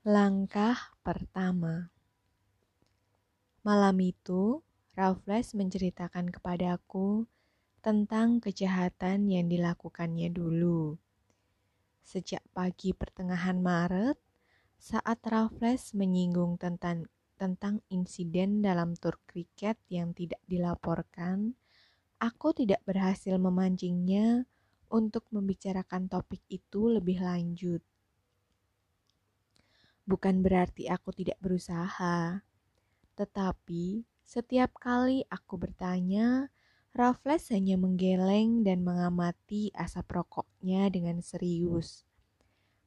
Langkah pertama Malam itu, Raffles menceritakan kepadaku tentang kejahatan yang dilakukannya dulu. Sejak pagi pertengahan Maret, saat Raffles menyinggung tentang tentang insiden dalam tur kriket yang tidak dilaporkan, aku tidak berhasil memancingnya untuk membicarakan topik itu lebih lanjut. Bukan berarti aku tidak berusaha, tetapi setiap kali aku bertanya, Raffles hanya menggeleng dan mengamati asap rokoknya dengan serius.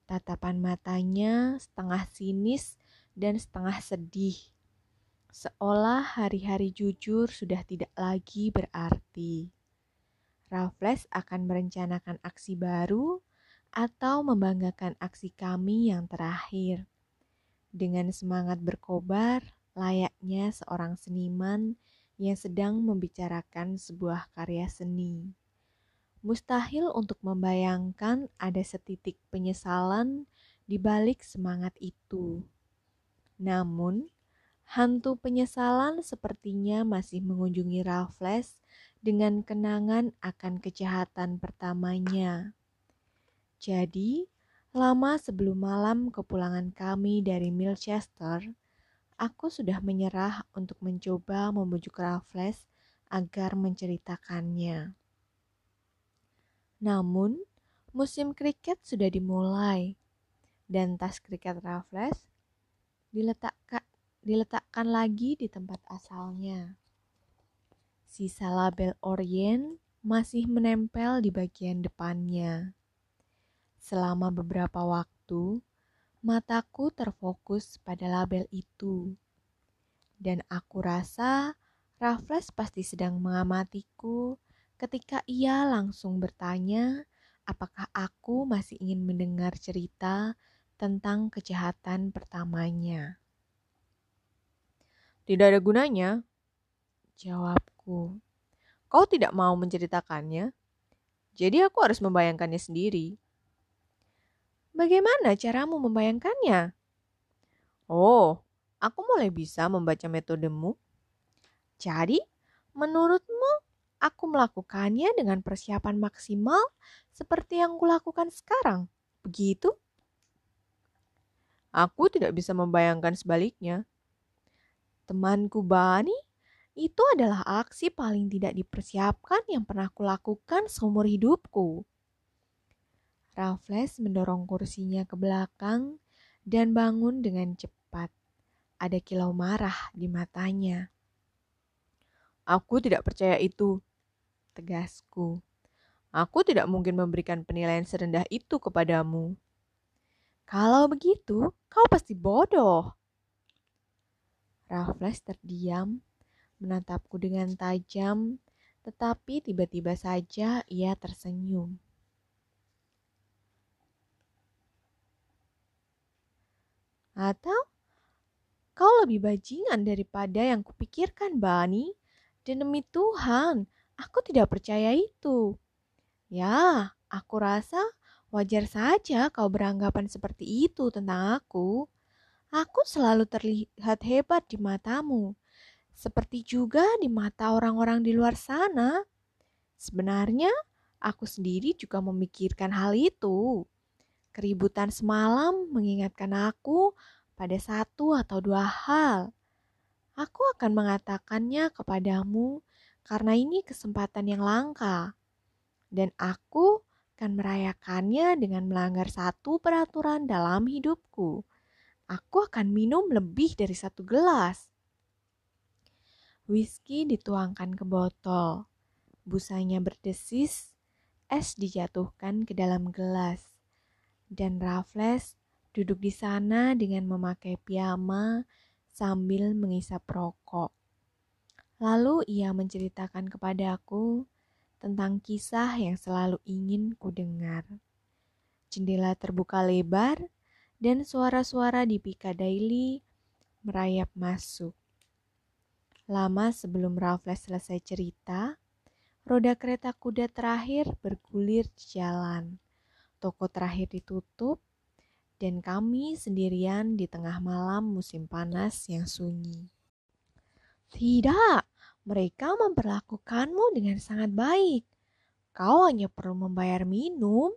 Tatapan matanya setengah sinis dan setengah sedih, seolah hari-hari jujur sudah tidak lagi berarti. Raffles akan merencanakan aksi baru atau membanggakan aksi kami yang terakhir dengan semangat berkobar, layaknya seorang seniman yang sedang membicarakan sebuah karya seni. Mustahil untuk membayangkan ada setitik penyesalan di balik semangat itu. Namun, hantu penyesalan sepertinya masih mengunjungi Raffles dengan kenangan akan kejahatan pertamanya. Jadi, Lama sebelum malam kepulangan kami dari Milchester, aku sudah menyerah untuk mencoba membujuk Raffles agar menceritakannya. Namun, musim kriket sudah dimulai dan tas kriket Raffles diletakkan, diletakkan lagi di tempat asalnya. Sisa label Orient masih menempel di bagian depannya. Selama beberapa waktu, mataku terfokus pada label itu. Dan aku rasa Raffles pasti sedang mengamatiku ketika ia langsung bertanya apakah aku masih ingin mendengar cerita tentang kejahatan pertamanya. Tidak ada gunanya, jawabku. Kau tidak mau menceritakannya, jadi aku harus membayangkannya sendiri. Bagaimana caramu membayangkannya? Oh, aku mulai bisa membaca metodemu. Jadi, menurutmu aku melakukannya dengan persiapan maksimal seperti yang kulakukan sekarang? Begitu? Aku tidak bisa membayangkan sebaliknya. Temanku Bani, itu adalah aksi paling tidak dipersiapkan yang pernah kulakukan seumur hidupku. Raffles mendorong kursinya ke belakang dan bangun dengan cepat. Ada kilau marah di matanya. Aku tidak percaya itu, tegasku. Aku tidak mungkin memberikan penilaian serendah itu kepadamu. Kalau begitu, kau pasti bodoh. Raffles terdiam, menatapku dengan tajam, tetapi tiba-tiba saja ia tersenyum. Atau kau lebih bajingan daripada yang kupikirkan, Bani. Dan demi Tuhan, aku tidak percaya itu. Ya, aku rasa wajar saja kau beranggapan seperti itu tentang aku. Aku selalu terlihat hebat di matamu, seperti juga di mata orang-orang di luar sana. Sebenarnya, aku sendiri juga memikirkan hal itu. Keributan semalam mengingatkan aku pada satu atau dua hal. Aku akan mengatakannya kepadamu karena ini kesempatan yang langka. Dan aku akan merayakannya dengan melanggar satu peraturan dalam hidupku. Aku akan minum lebih dari satu gelas. Whisky dituangkan ke botol. Busanya berdesis, es dijatuhkan ke dalam gelas dan Raffles duduk di sana dengan memakai piyama sambil mengisap rokok. Lalu ia menceritakan kepadaku tentang kisah yang selalu ingin ku dengar. Jendela terbuka lebar dan suara-suara di Piccadilly merayap masuk. Lama sebelum Raffles selesai cerita, roda kereta kuda terakhir bergulir di jalan toko terakhir ditutup, dan kami sendirian di tengah malam musim panas yang sunyi. Tidak, mereka memperlakukanmu dengan sangat baik. Kau hanya perlu membayar minum,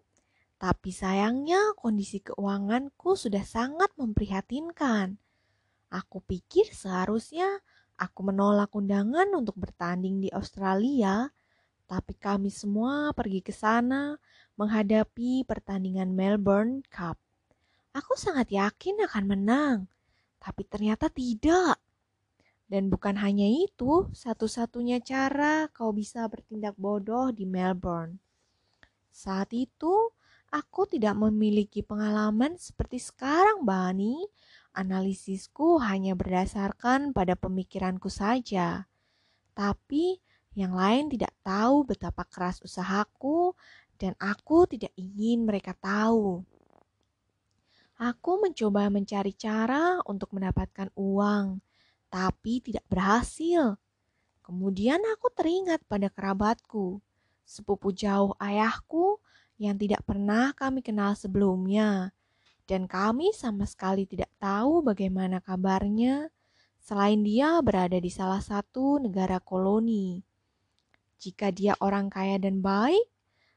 tapi sayangnya kondisi keuanganku sudah sangat memprihatinkan. Aku pikir seharusnya aku menolak undangan untuk bertanding di Australia, tapi kami semua pergi ke sana menghadapi pertandingan Melbourne Cup. Aku sangat yakin akan menang, tapi ternyata tidak. Dan bukan hanya itu, satu-satunya cara kau bisa bertindak bodoh di Melbourne. Saat itu, aku tidak memiliki pengalaman seperti sekarang, Bani. Analisisku hanya berdasarkan pada pemikiranku saja. Tapi yang lain tidak tahu betapa keras usahaku dan aku tidak ingin mereka tahu. Aku mencoba mencari cara untuk mendapatkan uang, tapi tidak berhasil. Kemudian aku teringat pada kerabatku, sepupu jauh ayahku yang tidak pernah kami kenal sebelumnya, dan kami sama sekali tidak tahu bagaimana kabarnya selain dia berada di salah satu negara koloni. Jika dia orang kaya dan baik,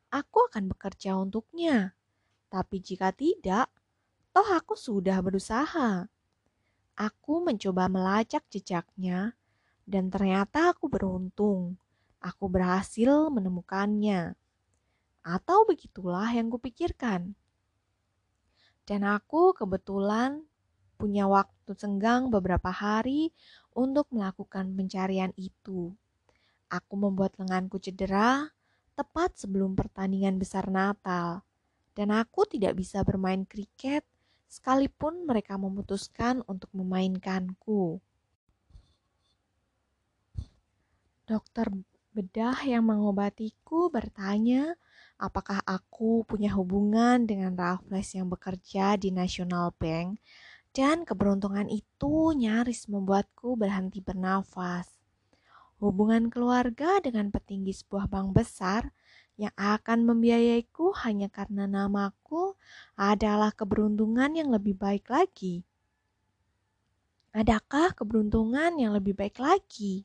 aku akan bekerja untuknya. Tapi jika tidak, toh aku sudah berusaha. Aku mencoba melacak jejaknya, dan ternyata aku beruntung. Aku berhasil menemukannya. Atau begitulah yang kupikirkan. Dan aku kebetulan punya waktu senggang beberapa hari untuk melakukan pencarian itu. Aku membuat lenganku cedera tepat sebelum pertandingan besar Natal, dan aku tidak bisa bermain kriket sekalipun mereka memutuskan untuk memainkanku. Dokter bedah yang mengobatiku bertanya apakah aku punya hubungan dengan Raffles yang bekerja di National Bank dan keberuntungan itu nyaris membuatku berhenti bernafas. Hubungan keluarga dengan petinggi sebuah bank besar yang akan membiayaiku hanya karena namaku adalah keberuntungan yang lebih baik lagi. Adakah keberuntungan yang lebih baik lagi?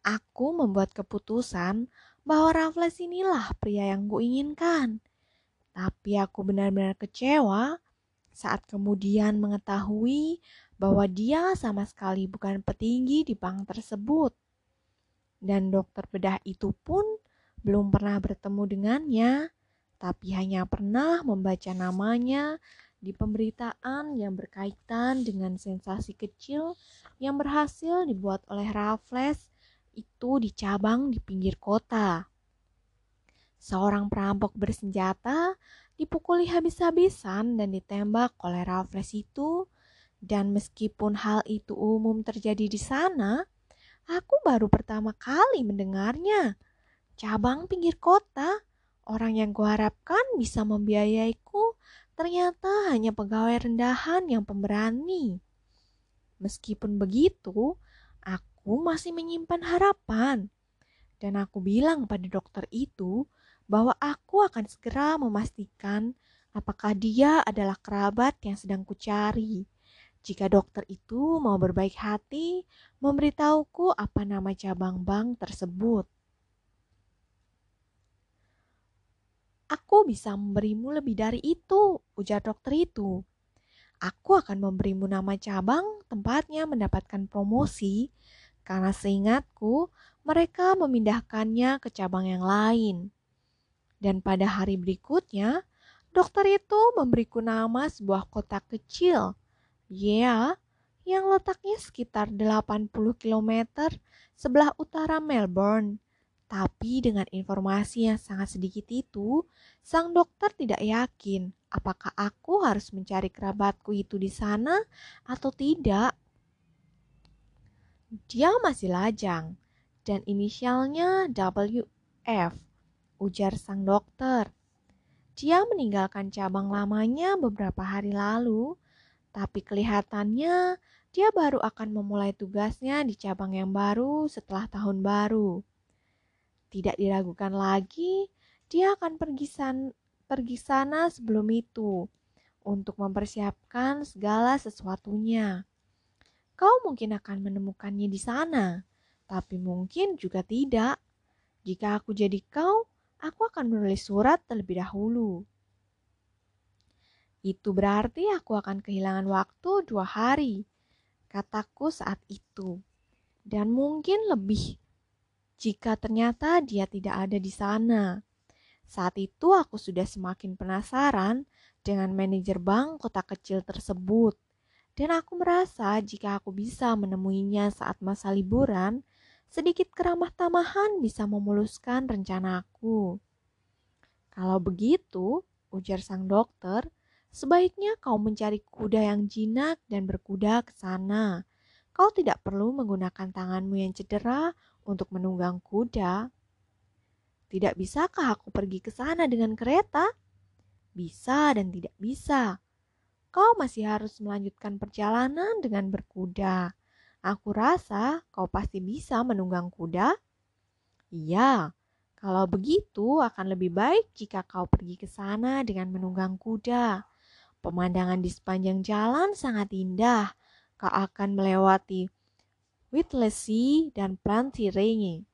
Aku membuat keputusan bahwa Raffles inilah pria yang kuinginkan. Tapi aku benar-benar kecewa saat kemudian mengetahui bahwa dia sama sekali bukan petinggi di bank tersebut. Dan dokter bedah itu pun belum pernah bertemu dengannya, tapi hanya pernah membaca namanya di pemberitaan yang berkaitan dengan sensasi kecil yang berhasil dibuat oleh Raffles itu di cabang di pinggir kota. Seorang perampok bersenjata dipukuli habis-habisan dan ditembak oleh Raffles itu, dan meskipun hal itu umum terjadi di sana, aku baru pertama kali mendengarnya cabang pinggir kota. Orang yang kuharapkan bisa membiayaiku ternyata hanya pegawai rendahan yang pemberani. Meskipun begitu, aku masih menyimpan harapan. Dan aku bilang pada dokter itu bahwa aku akan segera memastikan apakah dia adalah kerabat yang sedang kucari. Jika dokter itu mau berbaik hati, memberitahuku apa nama cabang bank tersebut. Aku bisa memberimu lebih dari itu, ujar dokter itu. Aku akan memberimu nama cabang tempatnya mendapatkan promosi karena seingatku mereka memindahkannya ke cabang yang lain. Dan pada hari berikutnya, dokter itu memberiku nama sebuah kota kecil, ya, yang letaknya sekitar 80 km sebelah utara Melbourne. Tapi dengan informasi yang sangat sedikit itu, sang dokter tidak yakin apakah aku harus mencari kerabatku itu di sana atau tidak. Dia masih lajang dan inisialnya WF, ujar sang dokter. Dia meninggalkan cabang lamanya beberapa hari lalu, tapi kelihatannya dia baru akan memulai tugasnya di cabang yang baru setelah tahun baru. Tidak diragukan lagi, dia akan pergi, san, pergi sana sebelum itu untuk mempersiapkan segala sesuatunya. Kau mungkin akan menemukannya di sana, tapi mungkin juga tidak. Jika aku jadi kau, aku akan menulis surat terlebih dahulu. Itu berarti aku akan kehilangan waktu dua hari, kataku saat itu. Dan mungkin lebih jika ternyata dia tidak ada di sana. Saat itu aku sudah semakin penasaran dengan manajer bank kota kecil tersebut. Dan aku merasa jika aku bisa menemuinya saat masa liburan, sedikit keramah tamahan bisa memuluskan rencanaku. Kalau begitu, ujar sang dokter, sebaiknya kau mencari kuda yang jinak dan berkuda ke sana. Kau tidak perlu menggunakan tanganmu yang cedera untuk menunggang kuda. Tidak bisakah aku pergi ke sana dengan kereta? Bisa dan tidak bisa. Kau masih harus melanjutkan perjalanan dengan berkuda. Aku rasa kau pasti bisa menunggang kuda. Iya, kalau begitu akan lebih baik jika kau pergi ke sana dengan menunggang kuda. Pemandangan di sepanjang jalan sangat indah. Kau akan melewati Whittlesey dan Plantirenge.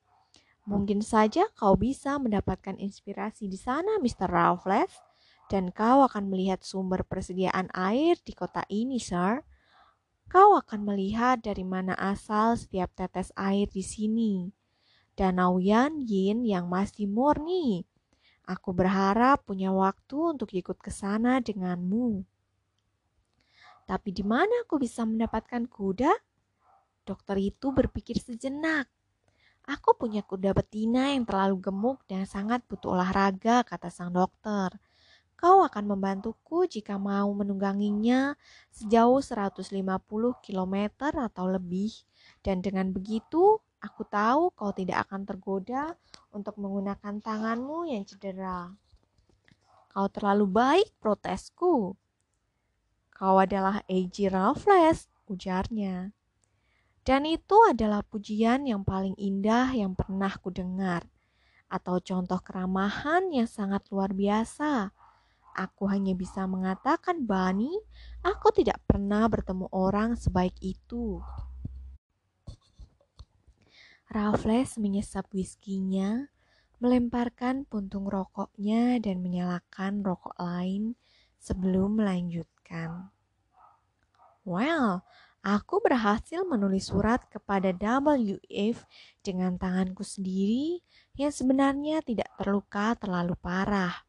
Mungkin saja kau bisa mendapatkan inspirasi di sana, Mr. Raffles dan kau akan melihat sumber persediaan air di kota ini, Sir. Kau akan melihat dari mana asal setiap tetes air di sini. Danau Yan Yin yang masih murni. Aku berharap punya waktu untuk ikut ke sana denganmu. Tapi di mana aku bisa mendapatkan kuda? Dokter itu berpikir sejenak. Aku punya kuda betina yang terlalu gemuk dan sangat butuh olahraga, kata sang dokter. Kau akan membantuku jika mau menungganginya sejauh 150 km atau lebih. Dan dengan begitu, aku tahu kau tidak akan tergoda untuk menggunakan tanganmu yang cedera. Kau terlalu baik, protesku. Kau adalah A.G. Raffles, ujarnya. Dan itu adalah pujian yang paling indah yang pernah ku dengar, atau contoh keramahan yang sangat luar biasa Aku hanya bisa mengatakan, Bani, aku tidak pernah bertemu orang sebaik itu. Raffles menyesap whiskinya, melemparkan puntung rokoknya dan menyalakan rokok lain sebelum melanjutkan. Well, aku berhasil menulis surat kepada WF dengan tanganku sendiri yang sebenarnya tidak terluka terlalu parah.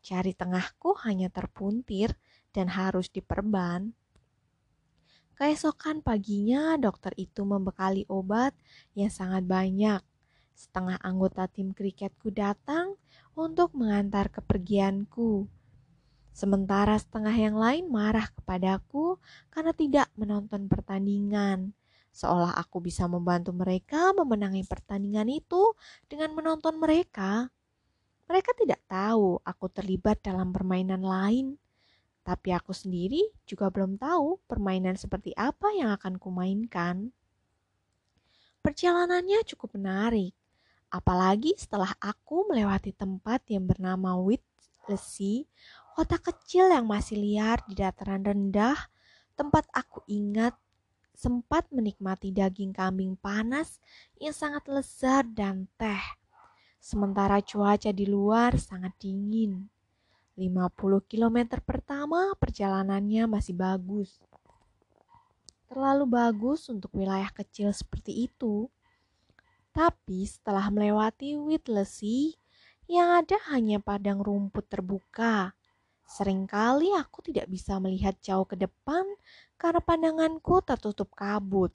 Jari tengahku hanya terpuntir dan harus diperban. Keesokan paginya, dokter itu membekali obat yang sangat banyak. Setengah anggota tim kriketku datang untuk mengantar kepergianku. Sementara setengah yang lain marah kepadaku karena tidak menonton pertandingan. Seolah aku bisa membantu mereka memenangi pertandingan itu dengan menonton mereka. Mereka tidak tahu aku terlibat dalam permainan lain, tapi aku sendiri juga belum tahu permainan seperti apa yang akan kumainkan. Perjalanannya cukup menarik, apalagi setelah aku melewati tempat yang bernama Whitlesey, kota kecil yang masih liar di dataran rendah, tempat aku ingat sempat menikmati daging kambing panas yang sangat lezat dan teh sementara cuaca di luar sangat dingin. 50 km pertama perjalanannya masih bagus. Terlalu bagus untuk wilayah kecil seperti itu. Tapi setelah melewati Whitlesey, yang ada hanya padang rumput terbuka. Seringkali aku tidak bisa melihat jauh ke depan karena pandanganku tertutup kabut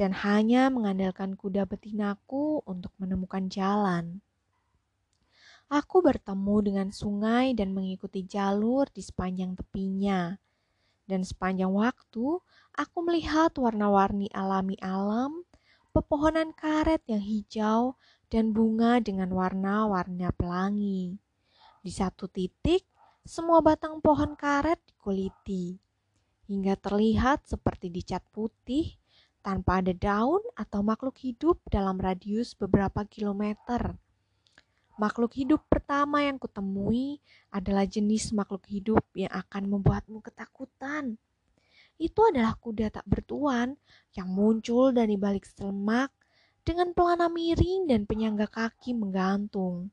dan hanya mengandalkan kuda betinaku untuk menemukan jalan. Aku bertemu dengan sungai dan mengikuti jalur di sepanjang tepinya. Dan sepanjang waktu, aku melihat warna-warni alami alam, pepohonan karet yang hijau, dan bunga dengan warna-warna pelangi. Di satu titik, semua batang pohon karet dikuliti, hingga terlihat seperti dicat putih tanpa ada daun atau makhluk hidup dalam radius beberapa kilometer. Makhluk hidup pertama yang kutemui adalah jenis makhluk hidup yang akan membuatmu ketakutan. Itu adalah kuda tak bertuan yang muncul dari balik selemak dengan pelana miring dan penyangga kaki menggantung.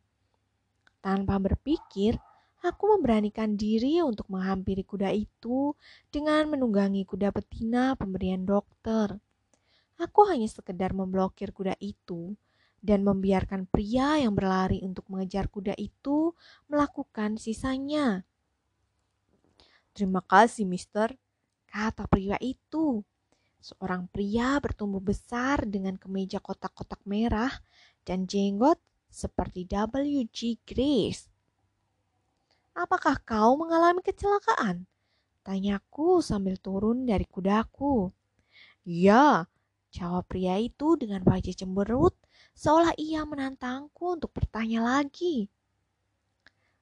Tanpa berpikir, aku memberanikan diri untuk menghampiri kuda itu dengan menunggangi kuda betina pemberian dokter. Aku hanya sekedar memblokir kuda itu dan membiarkan pria yang berlari untuk mengejar kuda itu melakukan sisanya. Terima kasih, Mister, kata pria itu. Seorang pria bertumbuh besar dengan kemeja kotak-kotak merah dan jenggot seperti W.G. Grace. Apakah kau mengalami kecelakaan? Tanyaku sambil turun dari kudaku. Ya, jawab pria itu dengan wajah cemberut seolah ia menantangku untuk bertanya lagi.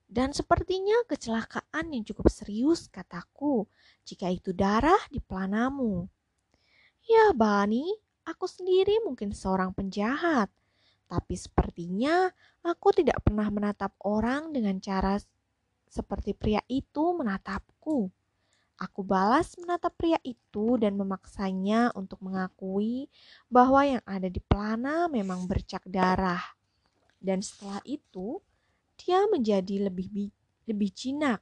Dan sepertinya kecelakaan yang cukup serius, kataku, jika itu darah di pelanamu. Ya, Bani, aku sendiri mungkin seorang penjahat, tapi sepertinya aku tidak pernah menatap orang dengan cara seperti pria itu menatapku. Aku balas menatap pria itu dan memaksanya untuk mengakui bahwa yang ada di pelana memang bercak darah. Dan setelah itu, dia menjadi lebih lebih jinak.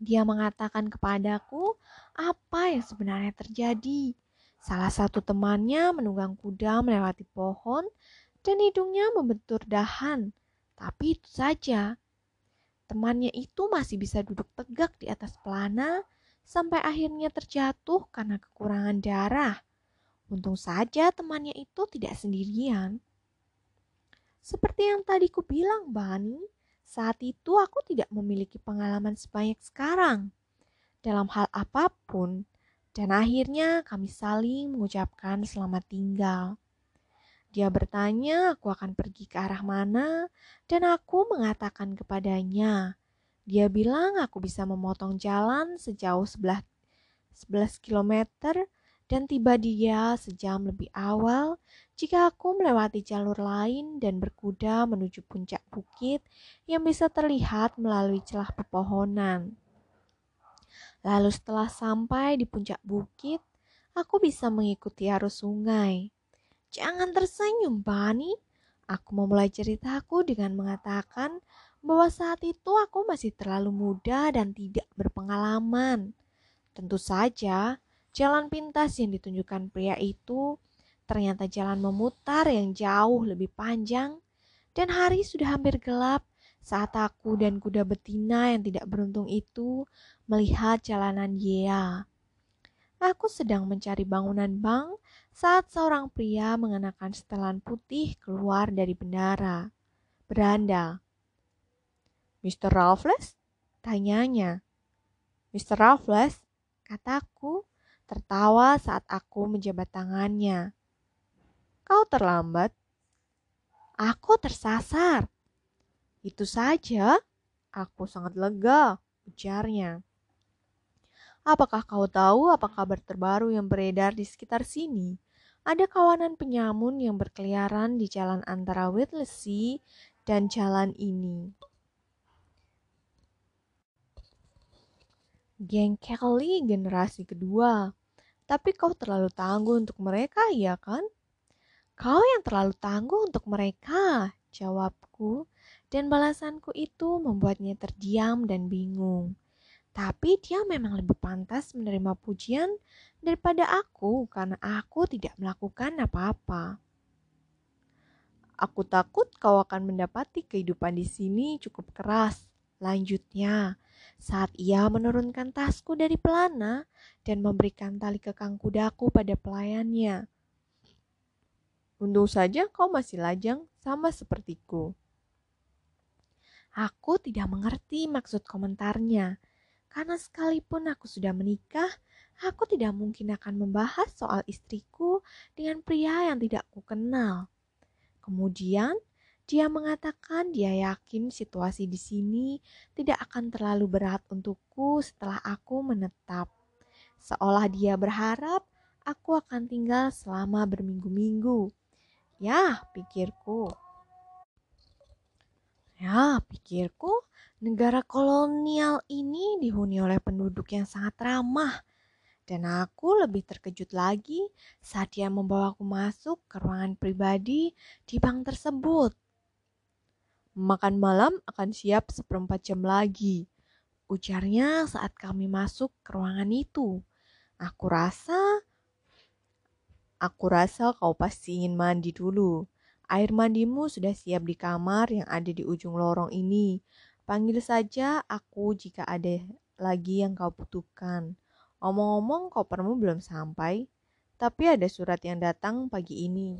Dia mengatakan kepadaku apa yang sebenarnya terjadi. Salah satu temannya menunggang kuda melewati pohon dan hidungnya membentur dahan. Tapi itu saja, Temannya itu masih bisa duduk tegak di atas pelana sampai akhirnya terjatuh karena kekurangan darah. Untung saja temannya itu tidak sendirian. Seperti yang tadi ku bilang, Bani, saat itu aku tidak memiliki pengalaman sebanyak sekarang dalam hal apa pun, dan akhirnya kami saling mengucapkan selamat tinggal. Dia bertanya aku akan pergi ke arah mana, dan aku mengatakan kepadanya. Dia bilang aku bisa memotong jalan sejauh 11, 11 km dan tiba dia sejam lebih awal jika aku melewati jalur lain dan berkuda menuju puncak bukit yang bisa terlihat melalui celah pepohonan. Lalu setelah sampai di puncak bukit, aku bisa mengikuti arus sungai. Jangan tersenyum, Bani. Aku memulai ceritaku dengan mengatakan bahwa saat itu aku masih terlalu muda dan tidak berpengalaman. Tentu saja, jalan pintas yang ditunjukkan pria itu ternyata jalan memutar yang jauh lebih panjang dan hari sudah hampir gelap saat aku dan kuda betina yang tidak beruntung itu melihat jalanan Yea. Aku sedang mencari bangunan bank saat seorang pria mengenakan setelan putih keluar dari bendara. Beranda. Mr. Raffles? Tanyanya. Mr. Raffles, kataku, tertawa saat aku menjabat tangannya. Kau terlambat. Aku tersasar. Itu saja. Aku sangat lega, ujarnya. Apakah kau tahu apa kabar terbaru yang beredar di sekitar sini? ada kawanan penyamun yang berkeliaran di jalan antara Whitley dan jalan ini. Geng Kelly generasi kedua. Tapi kau terlalu tangguh untuk mereka, ya kan? Kau yang terlalu tangguh untuk mereka, jawabku. Dan balasanku itu membuatnya terdiam dan bingung. Tapi dia memang lebih pantas menerima pujian daripada aku karena aku tidak melakukan apa-apa. Aku takut kau akan mendapati kehidupan di sini cukup keras. Lanjutnya, saat ia menurunkan tasku dari pelana dan memberikan tali kekang kudaku pada pelayannya. Untung saja kau masih lajang sama sepertiku. Aku tidak mengerti maksud komentarnya, karena sekalipun aku sudah menikah, Aku tidak mungkin akan membahas soal istriku dengan pria yang tidak kukenal. Kemudian, dia mengatakan dia yakin situasi di sini tidak akan terlalu berat untukku setelah aku menetap. Seolah dia berharap aku akan tinggal selama berminggu-minggu. Ya, pikirku. Ya, pikirku negara kolonial ini dihuni oleh penduduk yang sangat ramah. Dan aku lebih terkejut lagi saat dia membawaku masuk ke ruangan pribadi di bank tersebut. Makan malam akan siap seperempat jam lagi, ujarnya saat kami masuk ke ruangan itu. Aku rasa Aku rasa kau pasti ingin mandi dulu. Air mandimu sudah siap di kamar yang ada di ujung lorong ini. Panggil saja aku jika ada lagi yang kau butuhkan. Omong-omong, kopermu belum sampai, tapi ada surat yang datang pagi ini.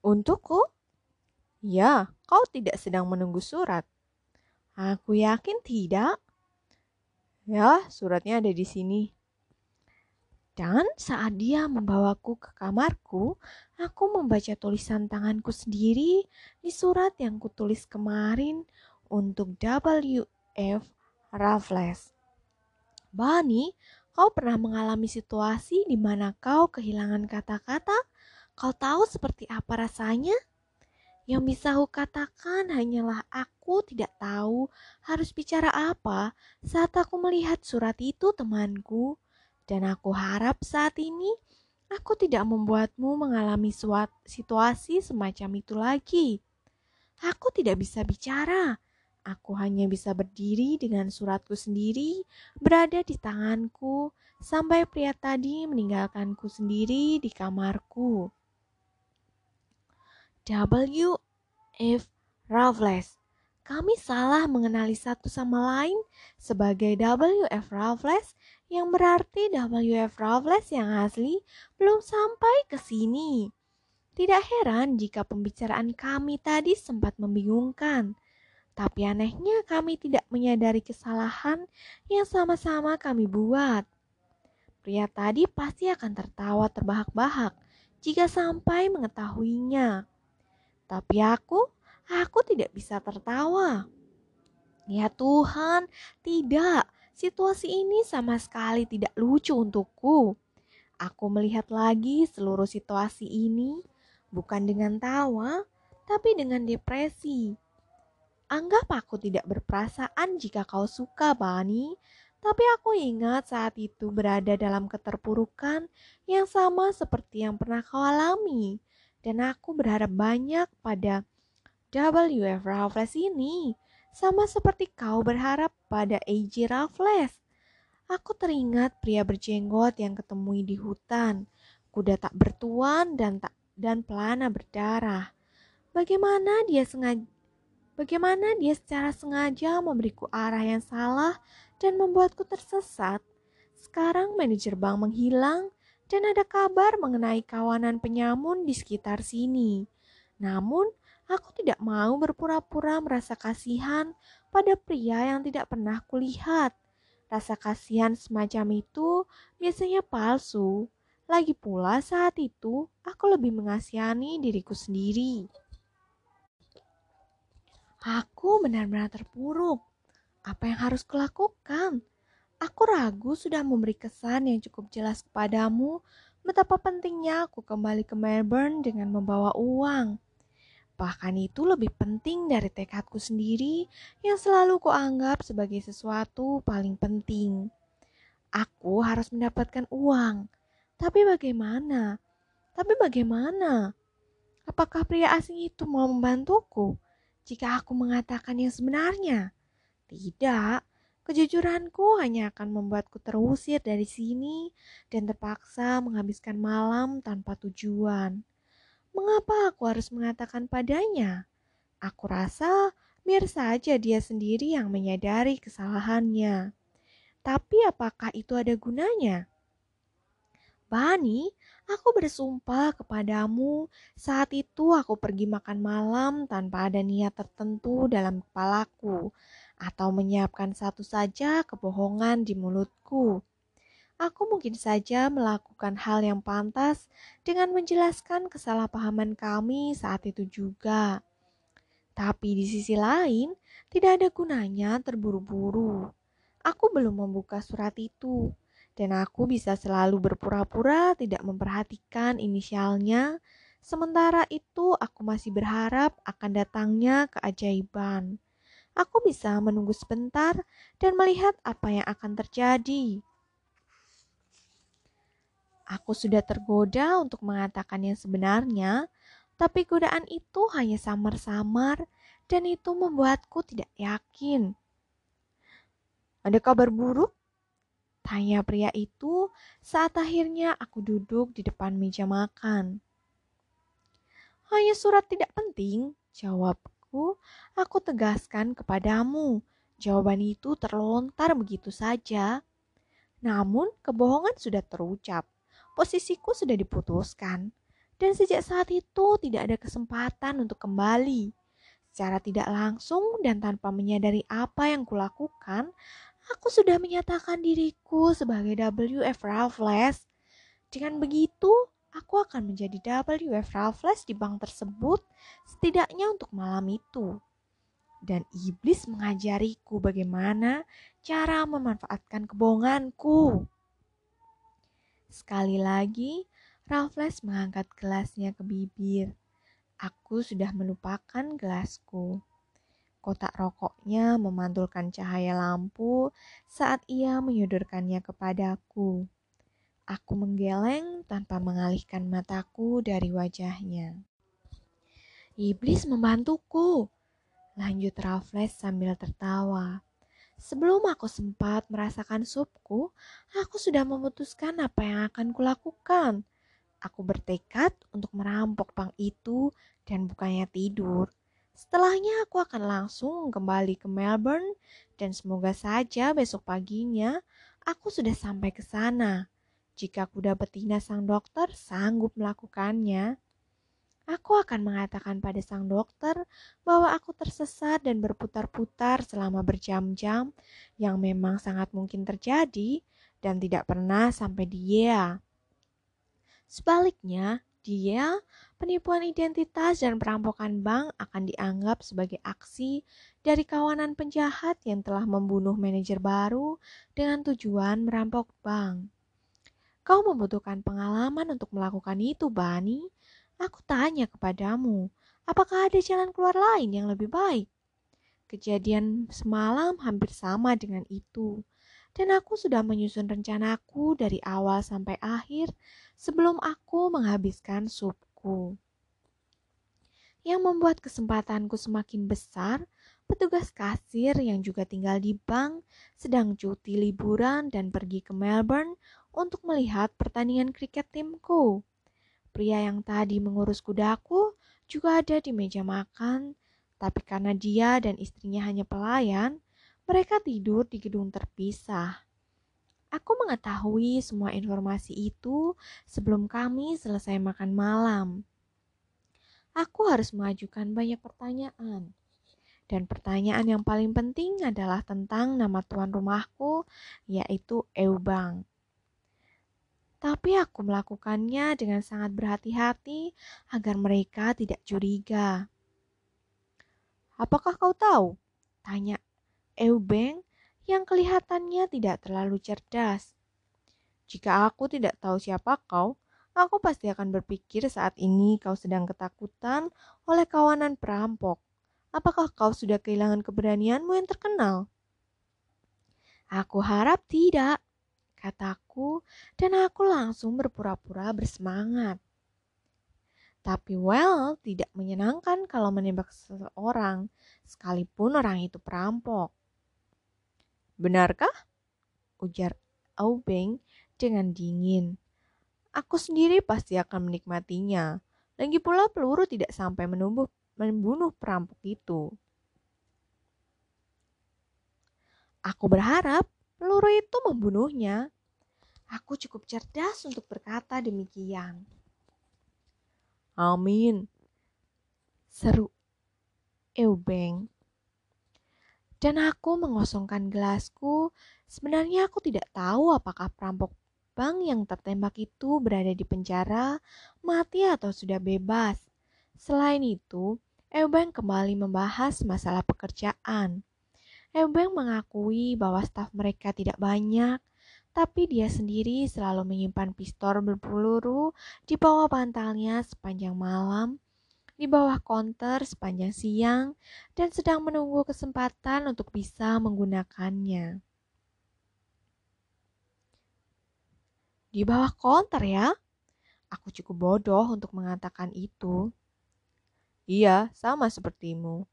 Untukku? Ya, kau tidak sedang menunggu surat. Aku yakin tidak. Ya, suratnya ada di sini. Dan saat dia membawaku ke kamarku, aku membaca tulisan tanganku sendiri di surat yang kutulis kemarin untuk W.F. Raffles. Bani, kau pernah mengalami situasi di mana kau kehilangan kata-kata? Kau tahu seperti apa rasanya? Yang bisa aku katakan hanyalah aku tidak tahu harus bicara apa saat aku melihat surat itu temanku. Dan aku harap saat ini aku tidak membuatmu mengalami suatu situasi semacam itu lagi. Aku tidak bisa bicara. Aku hanya bisa berdiri dengan suratku sendiri berada di tanganku sampai pria tadi meninggalkanku sendiri di kamarku. W. F. Raffles. Kami salah mengenali satu sama lain sebagai W. F. Raffles yang berarti W. F. Raffles yang asli belum sampai ke sini. Tidak heran jika pembicaraan kami tadi sempat membingungkan. Tapi anehnya kami tidak menyadari kesalahan yang sama-sama kami buat. Pria tadi pasti akan tertawa terbahak-bahak jika sampai mengetahuinya. Tapi aku, aku tidak bisa tertawa. Ya Tuhan, tidak. Situasi ini sama sekali tidak lucu untukku. Aku melihat lagi seluruh situasi ini bukan dengan tawa, tapi dengan depresi. Anggap aku tidak berperasaan jika kau suka, Bani, tapi aku ingat saat itu berada dalam keterpurukan yang sama seperti yang pernah kau alami dan aku berharap banyak pada W.F. Raffles ini, sama seperti kau berharap pada A.J. Raffles. Aku teringat pria berjenggot yang ketemui di hutan, kuda tak bertuan dan tak dan pelana berdarah. Bagaimana dia sengaja Bagaimana dia secara sengaja memberiku arah yang salah dan membuatku tersesat. Sekarang manajer bank menghilang dan ada kabar mengenai kawanan penyamun di sekitar sini. Namun, aku tidak mau berpura-pura merasa kasihan pada pria yang tidak pernah kulihat. Rasa kasihan semacam itu biasanya palsu. Lagi pula saat itu aku lebih mengasihani diriku sendiri. Aku benar-benar terpuruk. Apa yang harus kulakukan? Aku ragu sudah memberi kesan yang cukup jelas kepadamu betapa pentingnya aku kembali ke Melbourne dengan membawa uang. Bahkan itu lebih penting dari tekadku sendiri yang selalu kuanggap sebagai sesuatu paling penting. Aku harus mendapatkan uang. Tapi bagaimana? Tapi bagaimana? Apakah pria asing itu mau membantuku jika aku mengatakan yang sebenarnya? Tidak, Kejujuranku hanya akan membuatku terusir dari sini dan terpaksa menghabiskan malam tanpa tujuan. Mengapa aku harus mengatakan padanya? Aku rasa biar saja dia sendiri yang menyadari kesalahannya. Tapi apakah itu ada gunanya? Bani, aku bersumpah kepadamu, saat itu aku pergi makan malam tanpa ada niat tertentu dalam kepalaku atau menyiapkan satu saja kebohongan di mulutku. Aku mungkin saja melakukan hal yang pantas dengan menjelaskan kesalahpahaman kami saat itu juga. Tapi di sisi lain, tidak ada gunanya terburu-buru. Aku belum membuka surat itu, dan aku bisa selalu berpura-pura tidak memperhatikan inisialnya Sementara itu, aku masih berharap akan datangnya keajaiban. Aku bisa menunggu sebentar dan melihat apa yang akan terjadi. Aku sudah tergoda untuk mengatakan yang sebenarnya, tapi godaan itu hanya samar-samar dan itu membuatku tidak yakin. Ada kabar buruk? Tanya pria itu saat akhirnya aku duduk di depan meja makan. Hanya surat tidak penting, jawabku. Aku tegaskan kepadamu. Jawaban itu terlontar begitu saja. Namun kebohongan sudah terucap posisiku sudah diputuskan. Dan sejak saat itu tidak ada kesempatan untuk kembali. Secara tidak langsung dan tanpa menyadari apa yang kulakukan, aku sudah menyatakan diriku sebagai WF Raffles. Dengan begitu, aku akan menjadi WF Raffles di bank tersebut setidaknya untuk malam itu. Dan iblis mengajariku bagaimana cara memanfaatkan kebohonganku. Sekali lagi, Raffles mengangkat gelasnya ke bibir. Aku sudah melupakan gelasku. Kotak rokoknya memantulkan cahaya lampu saat ia menyodorkannya kepadaku. Aku menggeleng tanpa mengalihkan mataku dari wajahnya. Iblis membantuku, lanjut Raffles sambil tertawa. Sebelum aku sempat merasakan supku, aku sudah memutuskan apa yang akan kulakukan. Aku bertekad untuk merampok bank itu dan bukannya tidur. Setelahnya aku akan langsung kembali ke Melbourne dan semoga saja besok paginya aku sudah sampai ke sana. Jika kuda betina sang dokter sanggup melakukannya, Aku akan mengatakan pada sang dokter bahwa aku tersesat dan berputar-putar selama berjam-jam yang memang sangat mungkin terjadi dan tidak pernah sampai dia. Sebaliknya, dia, penipuan identitas dan perampokan bank akan dianggap sebagai aksi dari kawanan penjahat yang telah membunuh manajer baru dengan tujuan merampok bank. Kau membutuhkan pengalaman untuk melakukan itu, Bani, Aku tanya kepadamu, apakah ada jalan keluar lain yang lebih baik? Kejadian semalam hampir sama dengan itu, dan aku sudah menyusun rencanaku dari awal sampai akhir sebelum aku menghabiskan supku. Yang membuat kesempatanku semakin besar, petugas kasir yang juga tinggal di bank sedang cuti liburan dan pergi ke Melbourne untuk melihat pertandingan kriket timku. Pria yang tadi mengurus kudaku juga ada di meja makan, tapi karena dia dan istrinya hanya pelayan, mereka tidur di gedung terpisah. Aku mengetahui semua informasi itu sebelum kami selesai makan malam. Aku harus mengajukan banyak pertanyaan. Dan pertanyaan yang paling penting adalah tentang nama tuan rumahku, yaitu Eubang tapi aku melakukannya dengan sangat berhati-hati agar mereka tidak curiga. Apakah kau tahu? Tanya Eubeng yang kelihatannya tidak terlalu cerdas. Jika aku tidak tahu siapa kau, aku pasti akan berpikir saat ini kau sedang ketakutan oleh kawanan perampok. Apakah kau sudah kehilangan keberanianmu yang terkenal? Aku harap tidak, kataku, dan aku langsung berpura-pura bersemangat. Tapi well, tidak menyenangkan kalau menembak seseorang, sekalipun orang itu perampok. Benarkah? Ujar Aubeng dengan dingin. Aku sendiri pasti akan menikmatinya. Lagi pula peluru tidak sampai menumbuh, membunuh perampok itu. Aku berharap peluru itu membunuhnya. Aku cukup cerdas untuk berkata demikian. Amin. Seru Eubeng. Dan aku mengosongkan gelasku. Sebenarnya aku tidak tahu apakah perampok bank yang tertembak itu berada di penjara, mati atau sudah bebas. Selain itu, Eubeng kembali membahas masalah pekerjaan. Eubeng mengakui bahwa staf mereka tidak banyak, tapi dia sendiri selalu menyimpan pistol berpeluru di bawah bantalnya sepanjang malam, di bawah konter sepanjang siang, dan sedang menunggu kesempatan untuk bisa menggunakannya. Di bawah konter ya? Aku cukup bodoh untuk mengatakan itu. Iya, sama sepertimu.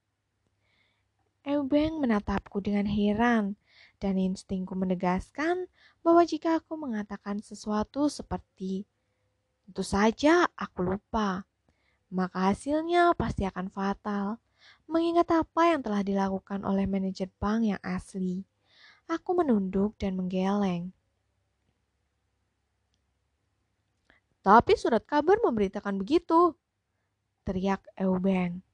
Eubeng menatapku dengan heran, dan instingku menegaskan bahwa jika aku mengatakan sesuatu seperti tentu saja aku lupa, maka hasilnya pasti akan fatal. Mengingat apa yang telah dilakukan oleh manajer bank yang asli, aku menunduk dan menggeleng. Tapi surat kabar memberitakan begitu, teriak Eubeng.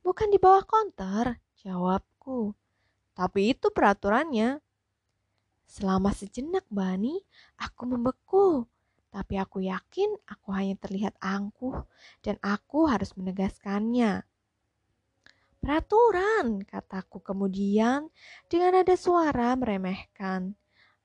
Bukan di bawah konter, jawabku. Tapi itu peraturannya. Selama sejenak Bani, aku membeku. Tapi aku yakin aku hanya terlihat angkuh dan aku harus menegaskannya. Peraturan, kataku kemudian dengan ada suara meremehkan.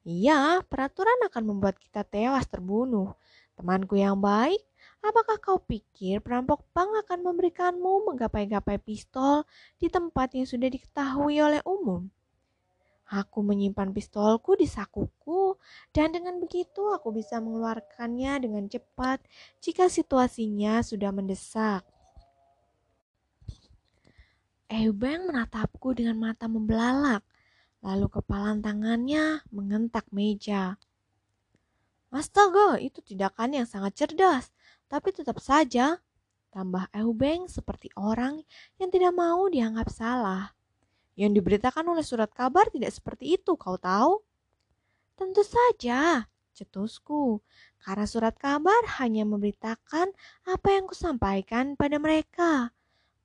Iya, peraturan akan membuat kita tewas terbunuh. Temanku yang baik, apakah kau pikir perampok bank akan memberikanmu menggapai-gapai pistol di tempat yang sudah diketahui oleh umum? Aku menyimpan pistolku di sakuku, dan dengan begitu aku bisa mengeluarkannya dengan cepat jika situasinya sudah mendesak. Eubeng menatapku dengan mata membelalak. Lalu kepalan tangannya mengentak meja. Astaga, itu tindakan yang sangat cerdas. Tapi tetap saja, tambah Eubeng seperti orang yang tidak mau dianggap salah. Yang diberitakan oleh surat kabar tidak seperti itu, kau tahu? Tentu saja, cetusku, karena surat kabar hanya memberitakan apa yang kusampaikan pada mereka.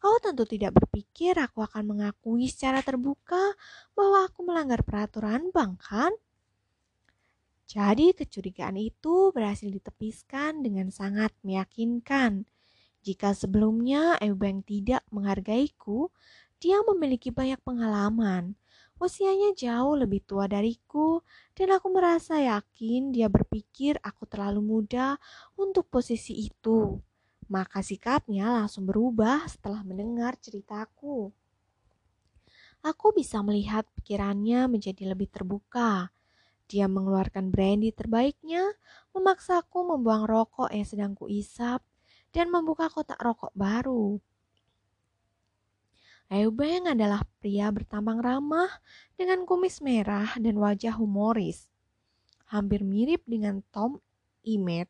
Kau tentu tidak berpikir aku akan mengakui secara terbuka bahwa aku melanggar peraturan bank, kan? Jadi kecurigaan itu berhasil ditepiskan dengan sangat meyakinkan. Jika sebelumnya Eubank tidak menghargaiku, dia memiliki banyak pengalaman. Usianya jauh lebih tua dariku, dan aku merasa yakin dia berpikir aku terlalu muda untuk posisi itu maka sikapnya langsung berubah setelah mendengar ceritaku. Aku bisa melihat pikirannya menjadi lebih terbuka. Dia mengeluarkan brandy terbaiknya, memaksaku membuang rokok yang sedang kuisap, dan membuka kotak rokok baru. Eubeng adalah pria bertampang ramah dengan kumis merah dan wajah humoris. Hampir mirip dengan Tom Imet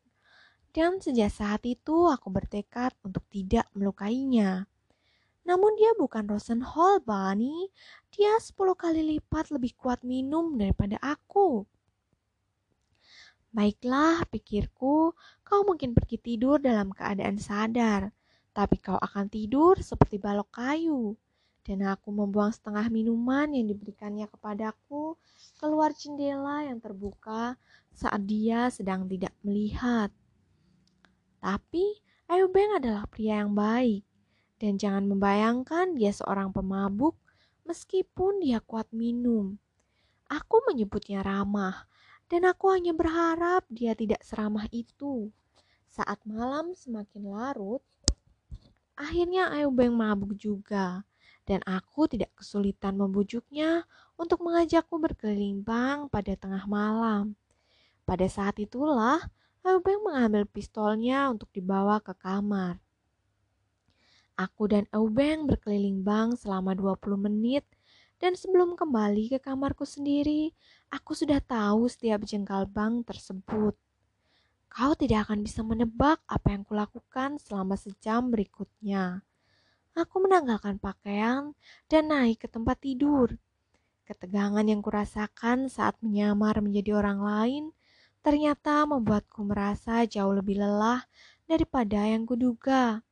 dan sejak saat itu aku bertekad untuk tidak melukainya. Namun dia bukan Rosenhall, Bunny. Dia sepuluh kali lipat lebih kuat minum daripada aku. Baiklah, pikirku, kau mungkin pergi tidur dalam keadaan sadar, tapi kau akan tidur seperti balok kayu. Dan aku membuang setengah minuman yang diberikannya kepadaku keluar jendela yang terbuka saat dia sedang tidak melihat. Tapi Ayubeng adalah pria yang baik. Dan jangan membayangkan dia seorang pemabuk meskipun dia kuat minum. Aku menyebutnya ramah dan aku hanya berharap dia tidak seramah itu. Saat malam semakin larut, akhirnya Ayubeng mabuk juga dan aku tidak kesulitan membujuknya untuk mengajakku berkeliling bank pada tengah malam. Pada saat itulah Eubeng mengambil pistolnya untuk dibawa ke kamar. Aku dan Eubeng berkeliling bank selama 20 menit dan sebelum kembali ke kamarku sendiri, aku sudah tahu setiap jengkal bank tersebut. Kau tidak akan bisa menebak apa yang kulakukan selama sejam berikutnya. Aku menanggalkan pakaian dan naik ke tempat tidur. Ketegangan yang kurasakan saat menyamar menjadi orang lain ternyata membuatku merasa jauh lebih lelah daripada yang kuduga.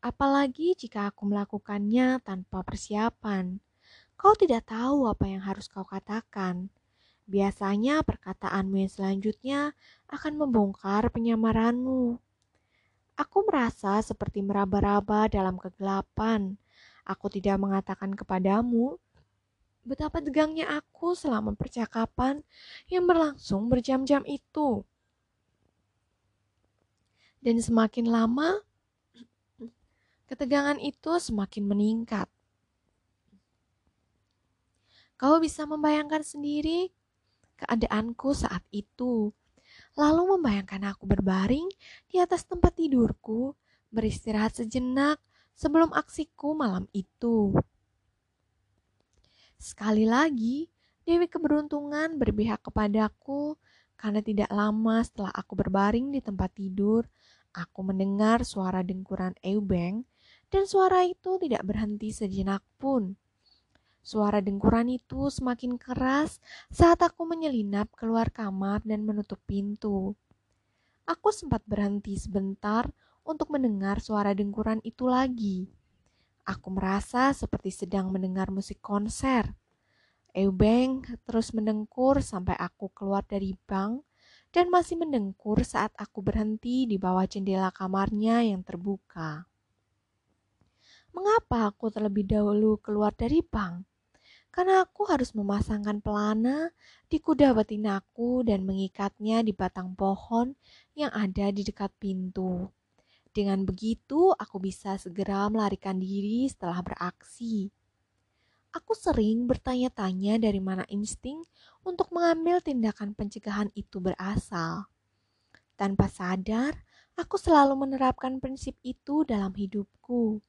Apalagi jika aku melakukannya tanpa persiapan. Kau tidak tahu apa yang harus kau katakan. Biasanya perkataanmu yang selanjutnya akan membongkar penyamaranmu. Aku merasa seperti meraba-raba dalam kegelapan. Aku tidak mengatakan kepadamu betapa tegangnya aku selama percakapan yang berlangsung berjam-jam itu. Dan semakin lama, ketegangan itu semakin meningkat. Kau bisa membayangkan sendiri keadaanku saat itu. Lalu membayangkan aku berbaring di atas tempat tidurku, beristirahat sejenak sebelum aksiku malam itu. Sekali lagi, Dewi keberuntungan berpihak kepadaku karena tidak lama setelah aku berbaring di tempat tidur, aku mendengar suara dengkuran Eubeng dan suara itu tidak berhenti sejenak pun. Suara dengkuran itu semakin keras saat aku menyelinap keluar kamar dan menutup pintu. Aku sempat berhenti sebentar untuk mendengar suara dengkuran itu lagi. Aku merasa seperti sedang mendengar musik konser. Eubeng terus mendengkur sampai aku keluar dari bank dan masih mendengkur saat aku berhenti di bawah jendela kamarnya yang terbuka. Mengapa aku terlebih dahulu keluar dari bank? karena aku harus memasangkan pelana di kuda betinaku dan mengikatnya di batang pohon yang ada di dekat pintu. Dengan begitu, aku bisa segera melarikan diri setelah beraksi. Aku sering bertanya-tanya dari mana insting untuk mengambil tindakan pencegahan itu berasal. Tanpa sadar, aku selalu menerapkan prinsip itu dalam hidupku.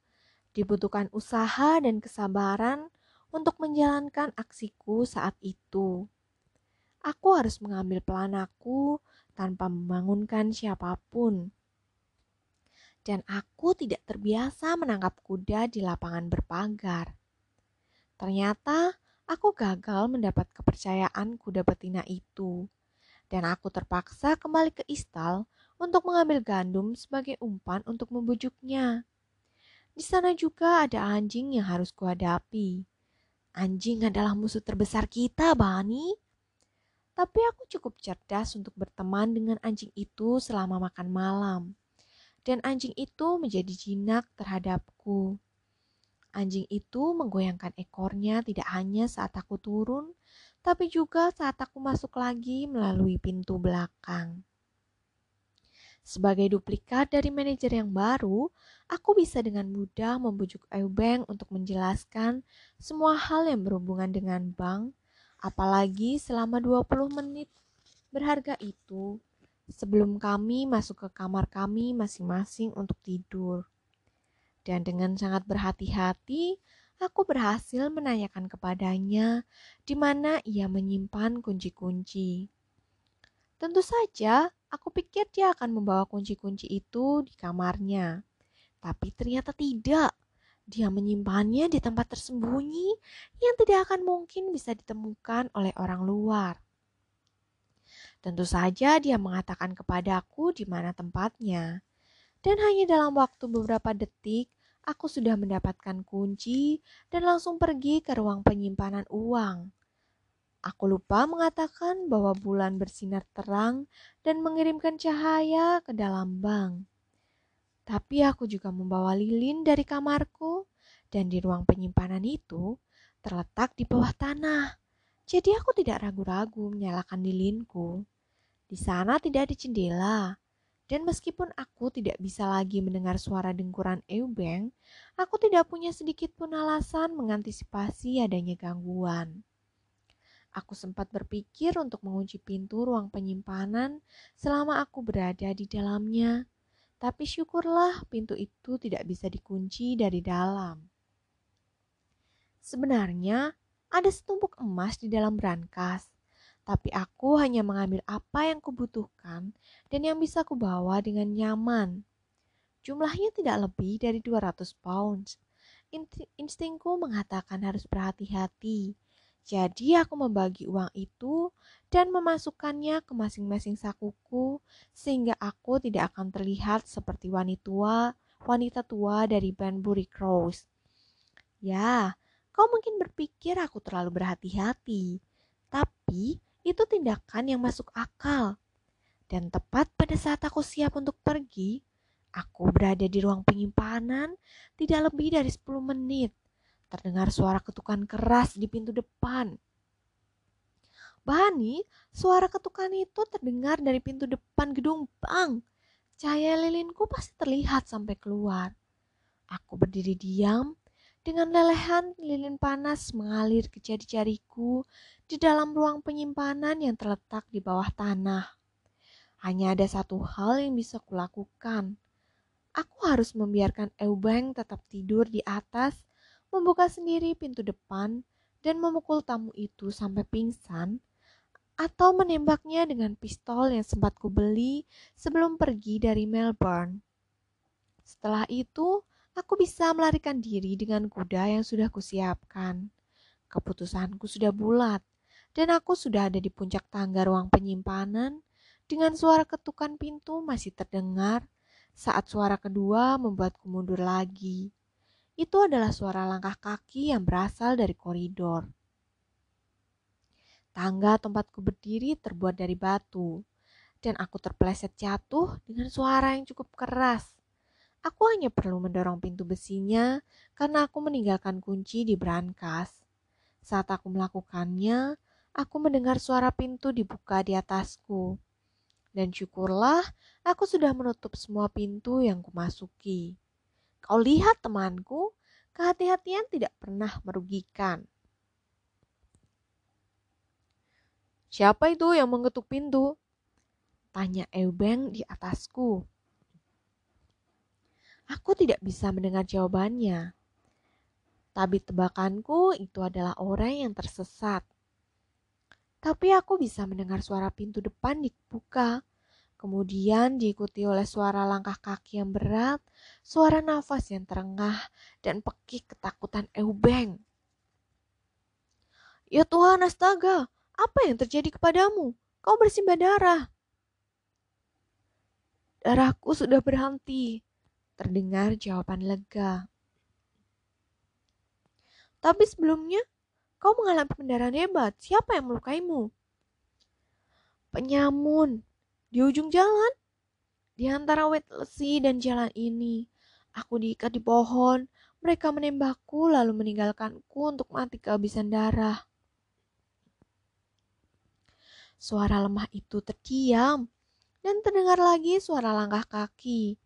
Dibutuhkan usaha dan kesabaran untuk menjalankan aksiku saat itu. Aku harus mengambil pelanaku tanpa membangunkan siapa pun. Dan aku tidak terbiasa menangkap kuda di lapangan berpagar. Ternyata aku gagal mendapat kepercayaan kuda betina itu. Dan aku terpaksa kembali ke istal untuk mengambil gandum sebagai umpan untuk membujuknya. Di sana juga ada anjing yang harus kuhadapi. Anjing adalah musuh terbesar kita, Bani. Tapi aku cukup cerdas untuk berteman dengan anjing itu selama makan malam. Dan anjing itu menjadi jinak terhadapku. Anjing itu menggoyangkan ekornya tidak hanya saat aku turun, tapi juga saat aku masuk lagi melalui pintu belakang. Sebagai duplikat dari manajer yang baru, aku bisa dengan mudah membujuk Eubeng untuk menjelaskan semua hal yang berhubungan dengan bank, apalagi selama 20 menit berharga itu sebelum kami masuk ke kamar kami masing-masing untuk tidur. Dan dengan sangat berhati-hati, aku berhasil menanyakan kepadanya di mana ia menyimpan kunci-kunci. Tentu saja, Aku pikir dia akan membawa kunci-kunci itu di kamarnya. Tapi ternyata tidak. Dia menyimpannya di tempat tersembunyi yang tidak akan mungkin bisa ditemukan oleh orang luar. Tentu saja dia mengatakan kepadaku di mana tempatnya. Dan hanya dalam waktu beberapa detik, aku sudah mendapatkan kunci dan langsung pergi ke ruang penyimpanan uang. Aku lupa mengatakan bahwa bulan bersinar terang dan mengirimkan cahaya ke dalam bank. Tapi aku juga membawa lilin dari kamarku dan di ruang penyimpanan itu terletak di bawah tanah. Jadi aku tidak ragu-ragu menyalakan lilinku. Di sana tidak ada jendela, dan meskipun aku tidak bisa lagi mendengar suara dengkuran Eubeng, aku tidak punya sedikit pun alasan mengantisipasi adanya gangguan. Aku sempat berpikir untuk mengunci pintu ruang penyimpanan selama aku berada di dalamnya, tapi syukurlah pintu itu tidak bisa dikunci dari dalam. Sebenarnya ada setumpuk emas di dalam brankas, tapi aku hanya mengambil apa yang kubutuhkan dan yang bisa kubawa dengan nyaman. Jumlahnya tidak lebih dari 200 pounds. Instingku mengatakan harus berhati-hati jadi aku membagi uang itu dan memasukkannya ke masing-masing sakuku sehingga aku tidak akan terlihat seperti wanita tua, wanita tua dari Banbury Cross. Ya, kau mungkin berpikir aku terlalu berhati-hati, tapi itu tindakan yang masuk akal. Dan tepat pada saat aku siap untuk pergi, aku berada di ruang penyimpanan tidak lebih dari 10 menit terdengar suara ketukan keras di pintu depan. Bani, suara ketukan itu terdengar dari pintu depan gedung bank. Cahaya lilinku pasti terlihat sampai keluar. Aku berdiri diam, dengan lelehan lilin panas mengalir ke jari-jariku di dalam ruang penyimpanan yang terletak di bawah tanah. Hanya ada satu hal yang bisa kulakukan. Aku harus membiarkan Eubeng tetap tidur di atas, membuka sendiri pintu depan, dan memukul tamu itu sampai pingsan atau menembaknya dengan pistol yang sempat kubeli sebelum pergi dari Melbourne. Setelah itu, aku bisa melarikan diri dengan kuda yang sudah kusiapkan. Keputusanku sudah bulat, dan aku sudah ada di puncak tangga ruang penyimpanan dengan suara ketukan pintu masih terdengar saat suara kedua membuatku mundur lagi. Itu adalah suara langkah kaki yang berasal dari koridor. Tangga tempatku berdiri terbuat dari batu, dan aku terpeleset jatuh dengan suara yang cukup keras. Aku hanya perlu mendorong pintu besinya karena aku meninggalkan kunci di brankas. Saat aku melakukannya, aku mendengar suara pintu dibuka di atasku. Dan syukurlah aku sudah menutup semua pintu yang kumasuki. Kau lihat temanku, kehati-hatian tidak pernah merugikan. Siapa itu yang mengetuk pintu? Tanya Eubeng di atasku. Aku tidak bisa mendengar jawabannya. Tapi tebakanku itu adalah orang yang tersesat. Tapi aku bisa mendengar suara pintu depan dibuka. Kemudian diikuti oleh suara langkah kaki yang berat, suara nafas yang terengah, dan pekik ketakutan Eubeng. Ya Tuhan, astaga, apa yang terjadi kepadamu? Kau bersimbah darah. Darahku sudah berhenti. Terdengar jawaban lega. Tapi sebelumnya, kau mengalami pendarahan hebat. Siapa yang melukaimu? Penyamun. Di ujung jalan. Di antara wet lesi dan jalan ini. Aku diikat di pohon. Mereka menembakku lalu meninggalkanku untuk mati kehabisan darah. Suara lemah itu terdiam dan terdengar lagi suara langkah kaki.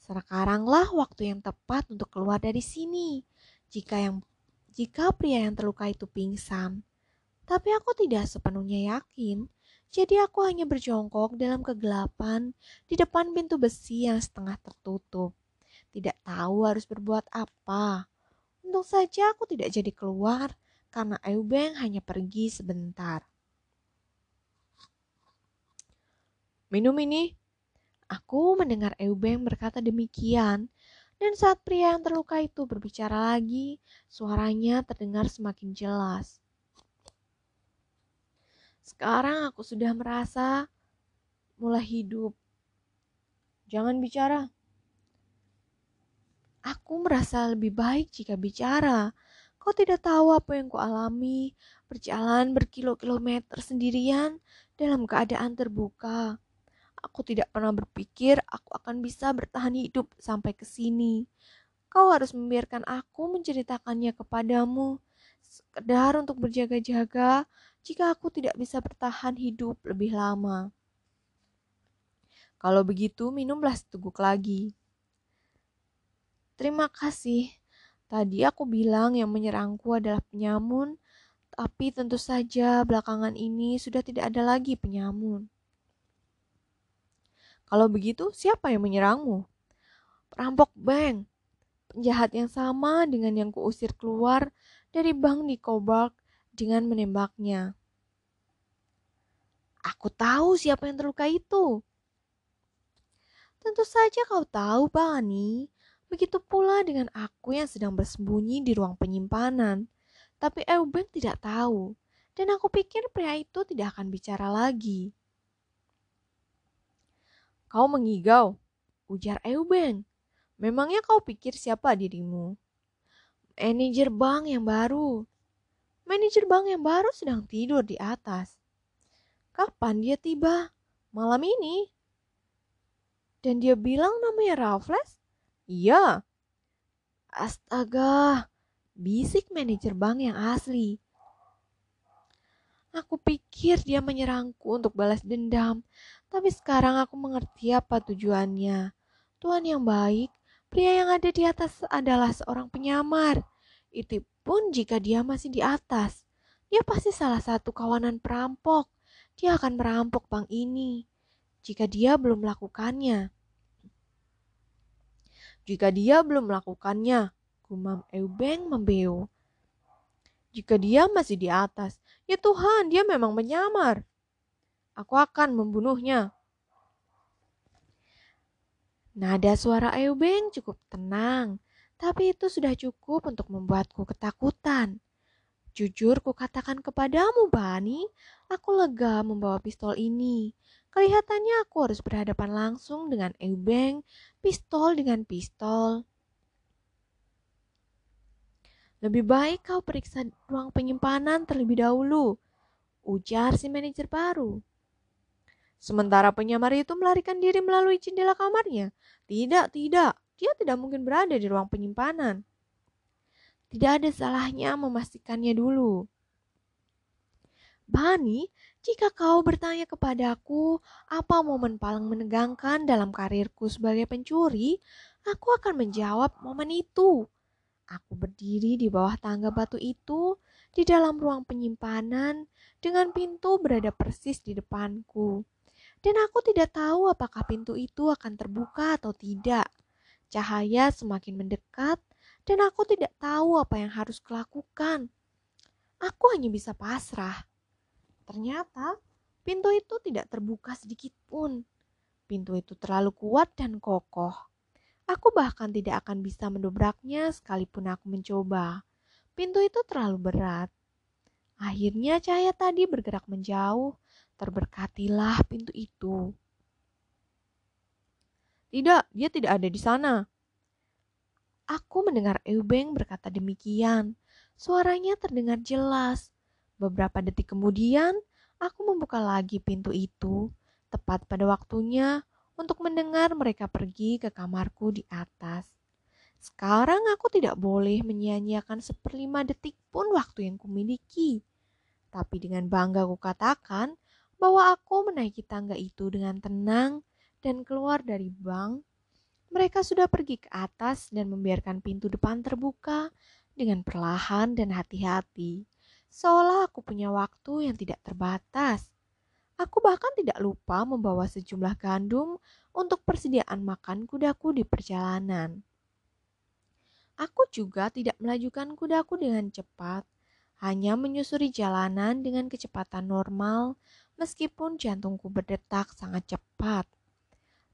Sekaranglah waktu yang tepat untuk keluar dari sini. Jika yang jika pria yang terluka itu pingsan. Tapi aku tidak sepenuhnya yakin. Jadi aku hanya berjongkok dalam kegelapan di depan pintu besi yang setengah tertutup. Tidak tahu harus berbuat apa. Untung saja aku tidak jadi keluar karena Eubeng hanya pergi sebentar. Minum ini. Aku mendengar Eubeng berkata demikian, dan saat pria yang terluka itu berbicara lagi, suaranya terdengar semakin jelas. Sekarang aku sudah merasa mulai hidup. Jangan bicara. Aku merasa lebih baik jika bicara. Kau tidak tahu apa yang kualami, berjalan berkilo-kilometer sendirian dalam keadaan terbuka. Aku tidak pernah berpikir aku akan bisa bertahan hidup sampai ke sini. Kau harus membiarkan aku menceritakannya kepadamu, sekedar untuk berjaga-jaga jika aku tidak bisa bertahan hidup lebih lama. Kalau begitu, minumlah seteguk lagi. Terima kasih. Tadi aku bilang yang menyerangku adalah penyamun, tapi tentu saja belakangan ini sudah tidak ada lagi penyamun. Kalau begitu, siapa yang menyerangmu? Perampok bank. Penjahat yang sama dengan yang kuusir keluar dari bank di Coburg dengan menembaknya. Aku tahu siapa yang terluka itu. Tentu saja kau tahu, Bani. Begitu pula dengan aku yang sedang bersembunyi di ruang penyimpanan. Tapi Euben tidak tahu. Dan aku pikir pria itu tidak akan bicara lagi. Kau mengigau, ujar Euben. Memangnya kau pikir siapa dirimu? Manajer bank yang baru. Manajer bank yang baru sedang tidur di atas. Kapan dia tiba? Malam ini. Dan dia bilang namanya Raffles? Iya. Astaga, Bisik manajer bank yang asli. Aku pikir dia menyerangku untuk balas dendam, tapi sekarang aku mengerti apa tujuannya. Tuhan yang baik, pria yang ada di atas adalah seorang penyamar. Itu pun jika dia masih di atas. Dia pasti salah satu kawanan perampok. Dia akan merampok bank ini. Jika dia belum melakukannya. Jika dia belum melakukannya, gumam Eubeng membeu. Jika dia masih di atas, ya Tuhan, dia memang menyamar. Aku akan membunuhnya. Nada suara Eubeng cukup tenang, tapi itu sudah cukup untuk membuatku ketakutan. Jujur ku katakan kepadamu, Bani, aku lega membawa pistol ini. Kelihatannya aku harus berhadapan langsung dengan Eubeng, pistol dengan pistol. Lebih baik kau periksa ruang penyimpanan terlebih dahulu, ujar si manajer baru. Sementara penyamar itu melarikan diri melalui jendela kamarnya. Tidak, tidak, dia tidak mungkin berada di ruang penyimpanan. Tidak ada salahnya memastikannya dulu. Bani, jika kau bertanya kepadaku apa momen paling menegangkan dalam karirku sebagai pencuri, aku akan menjawab momen itu. Aku berdiri di bawah tangga batu itu di dalam ruang penyimpanan dengan pintu berada persis di depanku. Dan aku tidak tahu apakah pintu itu akan terbuka atau tidak. Cahaya semakin mendekat dan aku tidak tahu apa yang harus kulakukan. Aku hanya bisa pasrah. Ternyata pintu itu tidak terbuka sedikit pun. Pintu itu terlalu kuat dan kokoh. Aku bahkan tidak akan bisa mendobraknya sekalipun aku mencoba. Pintu itu terlalu berat. Akhirnya cahaya tadi bergerak menjauh, terberkatilah pintu itu. Tidak, dia tidak ada di sana. Aku mendengar Eubeng berkata demikian. Suaranya terdengar jelas. Beberapa detik kemudian, aku membuka lagi pintu itu. Tepat pada waktunya, untuk mendengar mereka pergi ke kamarku di atas. Sekarang aku tidak boleh menyia-nyiakan seperlima detik pun waktu yang kumiliki. Tapi dengan bangga ku katakan bahwa aku menaiki tangga itu dengan tenang dan keluar dari bank. Mereka sudah pergi ke atas dan membiarkan pintu depan terbuka dengan perlahan dan hati-hati. Seolah aku punya waktu yang tidak terbatas. Aku bahkan tidak lupa membawa sejumlah gandum untuk persediaan makan kudaku di perjalanan. Aku juga tidak melajukan kudaku dengan cepat, hanya menyusuri jalanan dengan kecepatan normal meskipun jantungku berdetak sangat cepat.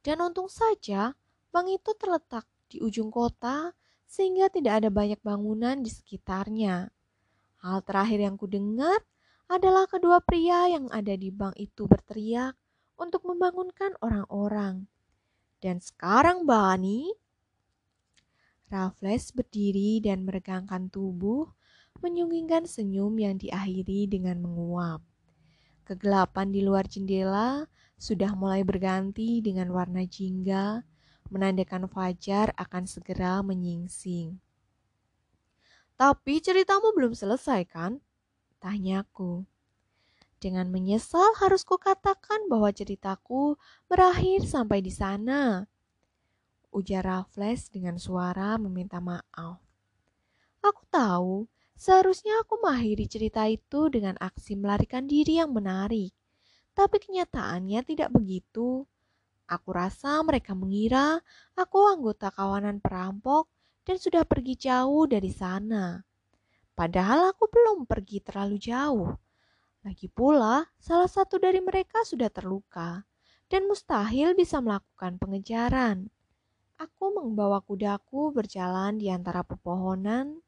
Dan untung saja bank itu terletak di ujung kota sehingga tidak ada banyak bangunan di sekitarnya. Hal terakhir yang kudengar adalah kedua pria yang ada di bank itu berteriak untuk membangunkan orang-orang. Dan sekarang Bani, Raffles berdiri dan meregangkan tubuh, menyunggingkan senyum yang diakhiri dengan menguap. Kegelapan di luar jendela sudah mulai berganti dengan warna jingga, menandakan fajar akan segera menyingsing. Tapi ceritamu belum selesai kan? Tanyaku. Dengan menyesal harus kukatakan bahwa ceritaku berakhir sampai di sana. Ujar Raffles dengan suara meminta maaf. Aku tahu, seharusnya aku mengakhiri cerita itu dengan aksi melarikan diri yang menarik. Tapi kenyataannya tidak begitu. Aku rasa mereka mengira aku anggota kawanan perampok dan sudah pergi jauh dari sana. Padahal aku belum pergi terlalu jauh. Lagi pula, salah satu dari mereka sudah terluka dan mustahil bisa melakukan pengejaran. Aku membawa kudaku berjalan di antara pepohonan,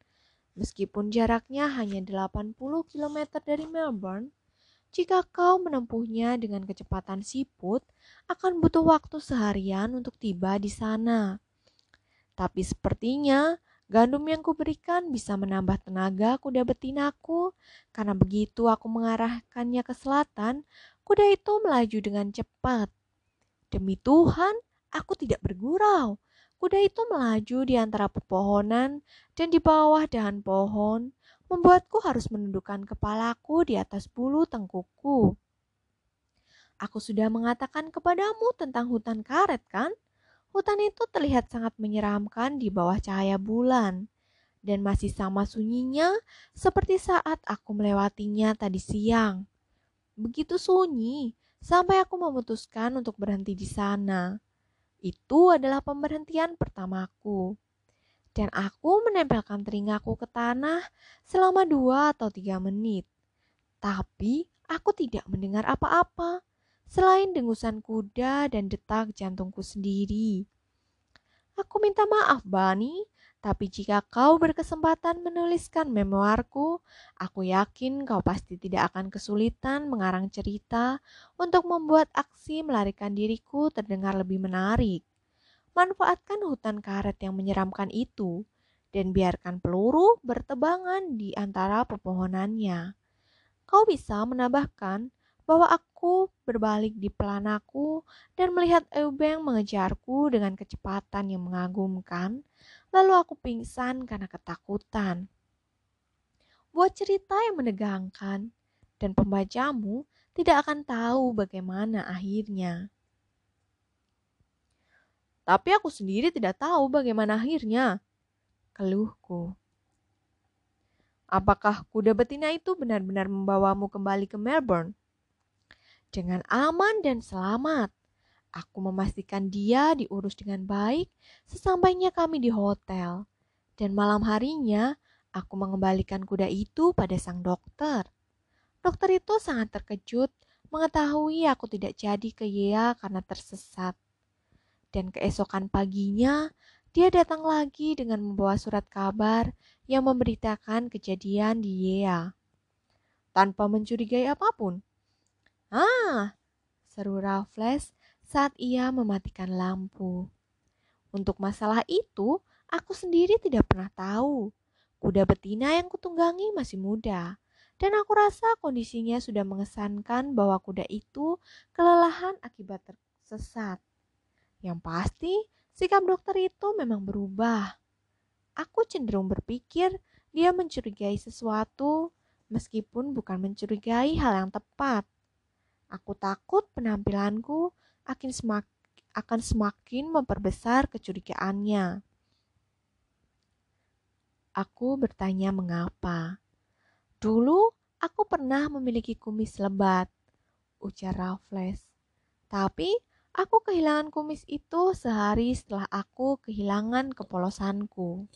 meskipun jaraknya hanya 80 km dari Melbourne. Jika kau menempuhnya dengan kecepatan siput, akan butuh waktu seharian untuk tiba di sana. Tapi sepertinya Gandum yang kuberikan bisa menambah tenaga kuda betinaku, karena begitu aku mengarahkannya ke selatan, kuda itu melaju dengan cepat. Demi Tuhan, aku tidak bergurau. Kuda itu melaju di antara pepohonan dan di bawah dahan pohon, membuatku harus menundukkan kepalaku di atas bulu tengkukku. Aku sudah mengatakan kepadamu tentang hutan karet, kan? Hutan itu terlihat sangat menyeramkan di bawah cahaya bulan dan masih sama sunyinya seperti saat aku melewatinya tadi siang. Begitu sunyi sampai aku memutuskan untuk berhenti di sana. Itu adalah pemberhentian pertamaku. Dan aku menempelkan telingaku ke tanah selama dua atau tiga menit. Tapi aku tidak mendengar apa-apa selain dengusan kuda dan detak jantungku sendiri. Aku minta maaf, Bani, tapi jika kau berkesempatan menuliskan memoarku, aku yakin kau pasti tidak akan kesulitan mengarang cerita untuk membuat aksi melarikan diriku terdengar lebih menarik. Manfaatkan hutan karet yang menyeramkan itu dan biarkan peluru bertebangan di antara pepohonannya. Kau bisa menambahkan bahwa aku berbalik di pelanaku dan melihat Eubeng mengejarku dengan kecepatan yang mengagumkan, lalu aku pingsan karena ketakutan. Buat cerita yang menegangkan, dan pembacamu tidak akan tahu bagaimana akhirnya. Tapi aku sendiri tidak tahu bagaimana akhirnya, keluhku. Apakah kuda betina itu benar-benar membawamu kembali ke Melbourne? dengan aman dan selamat. Aku memastikan dia diurus dengan baik sesampainya kami di hotel. Dan malam harinya, aku mengembalikan kuda itu pada sang dokter. Dokter itu sangat terkejut mengetahui aku tidak jadi ke Yea karena tersesat. Dan keesokan paginya, dia datang lagi dengan membawa surat kabar yang memberitakan kejadian di Yea. Tanpa mencurigai apa pun, Ah, seru Raffles saat ia mematikan lampu. Untuk masalah itu, aku sendiri tidak pernah tahu. Kuda betina yang kutunggangi masih muda, dan aku rasa kondisinya sudah mengesankan bahwa kuda itu kelelahan akibat tersesat. Yang pasti, sikap dokter itu memang berubah. Aku cenderung berpikir dia mencurigai sesuatu, meskipun bukan mencurigai hal yang tepat. Aku takut penampilanku akan semakin akan semakin memperbesar kecurigaannya. Aku bertanya mengapa. Dulu aku pernah memiliki kumis lebat, ujar Raffles. Tapi aku kehilangan kumis itu sehari setelah aku kehilangan kepolosanku.